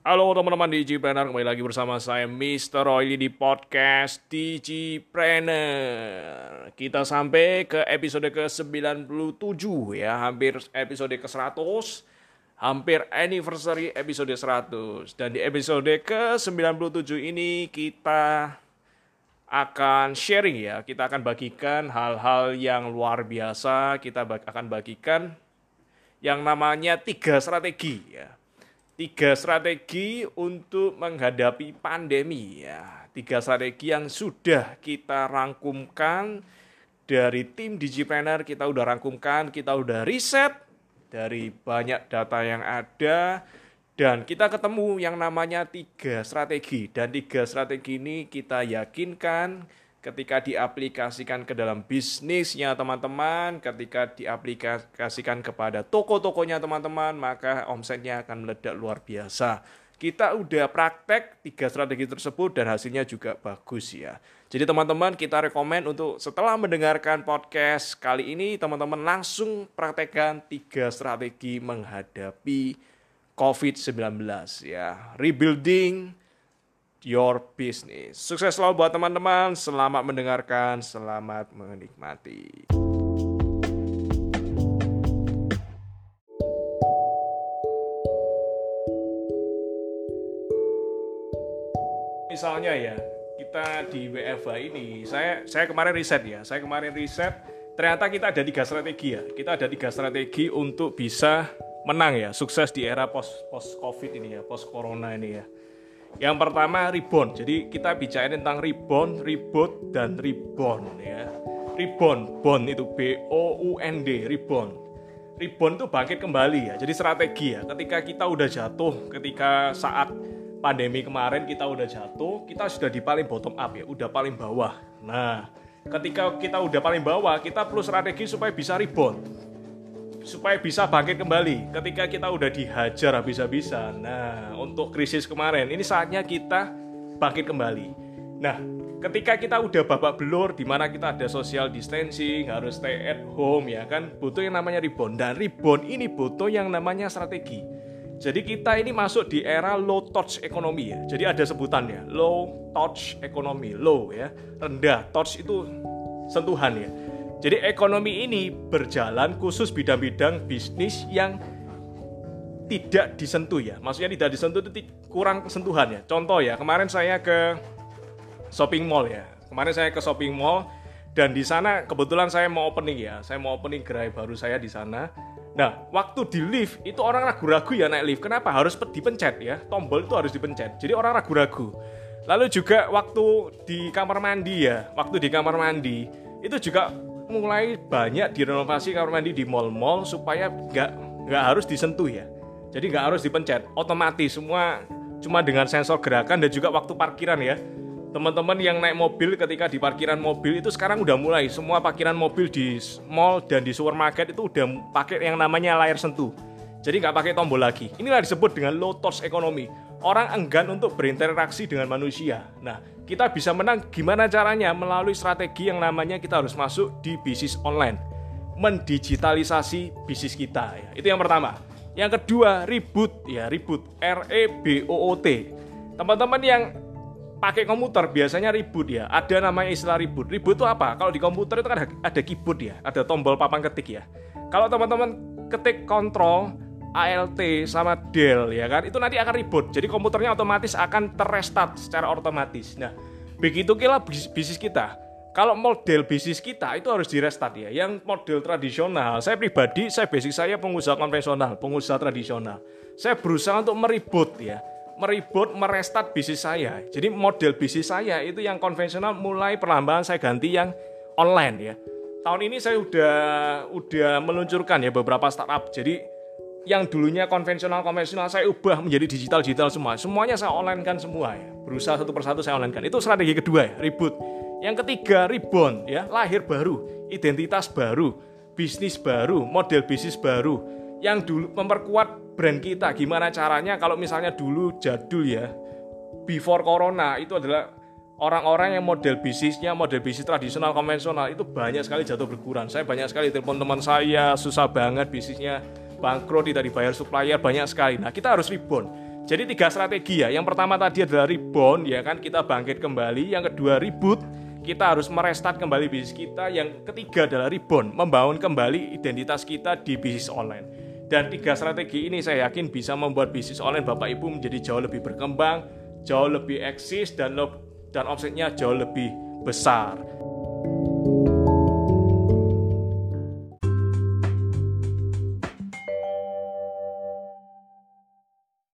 Halo teman-teman Digipreneur, kembali lagi bersama saya Mr. Roy di podcast Digipreneur. Kita sampai ke episode ke-97 ya, hampir episode ke-100, hampir anniversary episode 100. Dan di episode ke-97 ini kita akan sharing ya, kita akan bagikan hal-hal yang luar biasa, kita akan bagikan yang namanya tiga strategi ya tiga strategi untuk menghadapi pandemi ya. Tiga strategi yang sudah kita rangkumkan dari tim Digipreneur kita udah rangkumkan, kita udah riset dari banyak data yang ada dan kita ketemu yang namanya tiga strategi dan tiga strategi ini kita yakinkan ketika diaplikasikan ke dalam bisnisnya teman-teman, ketika diaplikasikan kepada toko-tokonya teman-teman, maka omsetnya akan meledak luar biasa. Kita udah praktek tiga strategi tersebut dan hasilnya juga bagus ya. Jadi teman-teman kita rekomend untuk setelah mendengarkan podcast kali ini teman-teman langsung praktekkan tiga strategi menghadapi COVID-19 ya. Rebuilding your business. Sukses selalu buat teman-teman, selamat mendengarkan, selamat menikmati. Misalnya ya, kita di WFH ini, saya saya kemarin riset ya, saya kemarin riset ternyata kita ada tiga strategi ya, kita ada tiga strategi untuk bisa menang ya, sukses di era post post covid ini ya, post corona ini ya. Yang pertama rebound. Jadi kita bicara tentang rebound, reboot dan rebound ya. Rebound, bond itu B O U N D, rebound. Rebound itu bangkit kembali ya. Jadi strategi ya. Ketika kita udah jatuh, ketika saat pandemi kemarin kita udah jatuh, kita sudah di paling bottom up ya, udah paling bawah. Nah, ketika kita udah paling bawah, kita perlu strategi supaya bisa rebound supaya bisa bangkit kembali ketika kita udah dihajar habis-habisan. Nah, untuk krisis kemarin ini saatnya kita bangkit kembali. Nah, ketika kita udah babak belur di mana kita ada social distancing, harus stay at home ya kan, butuh yang namanya rebound dan rebound ini butuh yang namanya strategi. Jadi kita ini masuk di era low touch ekonomi ya. Jadi ada sebutannya, low touch ekonomi, low ya, rendah, touch itu sentuhan ya. Jadi ekonomi ini berjalan khusus bidang-bidang bisnis yang tidak disentuh ya. Maksudnya tidak disentuh itu kurang kesentuhan ya. Contoh ya, kemarin saya ke shopping mall ya. Kemarin saya ke shopping mall dan di sana kebetulan saya mau opening ya. Saya mau opening gerai baru saya di sana. Nah, waktu di lift itu orang ragu-ragu ya naik lift. Kenapa? Harus dipencet ya. Tombol itu harus dipencet. Jadi orang ragu-ragu. Lalu juga waktu di kamar mandi ya. Waktu di kamar mandi itu juga mulai banyak direnovasi kamar mandi di mall-mall supaya nggak nggak harus disentuh ya. Jadi nggak harus dipencet, otomatis semua cuma dengan sensor gerakan dan juga waktu parkiran ya. Teman-teman yang naik mobil ketika di parkiran mobil itu sekarang udah mulai semua parkiran mobil di mall dan di supermarket itu udah pakai yang namanya layar sentuh. Jadi nggak pakai tombol lagi. Inilah disebut dengan low touch economy. Orang enggan untuk berinteraksi dengan manusia. Nah, kita bisa menang gimana caranya? Melalui strategi yang namanya kita harus masuk di bisnis online. Mendigitalisasi bisnis kita ya. itu yang pertama. Yang kedua reboot ya reboot R E B O O T. Teman-teman yang pakai komputer biasanya reboot ya. Ada namanya istilah reboot reboot itu apa? Kalau di komputer itu kan ada keyboard ya. Ada tombol papan ketik ya. Kalau teman-teman ketik kontrol ALT sama Del ya kan? Itu nanti akan reboot jadi komputernya otomatis akan terrestart secara otomatis. Nah begitu kira bisnis kita. Kalau model bisnis kita itu harus direstart ya. Yang model tradisional saya pribadi saya basic saya pengusaha konvensional pengusaha tradisional. Saya berusaha untuk meribut ya. Meribut merestart bisnis saya. Jadi model bisnis saya itu yang konvensional mulai perlahan saya ganti yang online ya. Tahun ini saya udah udah meluncurkan ya beberapa startup. Jadi yang dulunya konvensional konvensional saya ubah menjadi digital digital semua. Semuanya saya online kan semua ya. Berusaha satu persatu saya online kan itu strategi kedua ya reboot. Yang ketiga rebound ya. Lahir baru identitas baru bisnis baru model bisnis baru. Yang dulu memperkuat brand kita. Gimana caranya kalau misalnya dulu jadul ya before corona itu adalah orang-orang yang model bisnisnya model bisnis tradisional konvensional. Itu banyak sekali jatuh berkurang. Saya banyak sekali telepon teman saya susah banget bisnisnya bangkrut, tidak dibayar supplier banyak sekali. Nah, kita harus rebound. Jadi tiga strategi ya. Yang pertama tadi adalah rebound ya kan kita bangkit kembali. Yang kedua reboot kita harus merestart kembali bisnis kita. Yang ketiga adalah rebound, membangun kembali identitas kita di bisnis online. Dan tiga strategi ini saya yakin bisa membuat bisnis online Bapak Ibu menjadi jauh lebih berkembang, jauh lebih eksis dan dan omsetnya jauh lebih besar.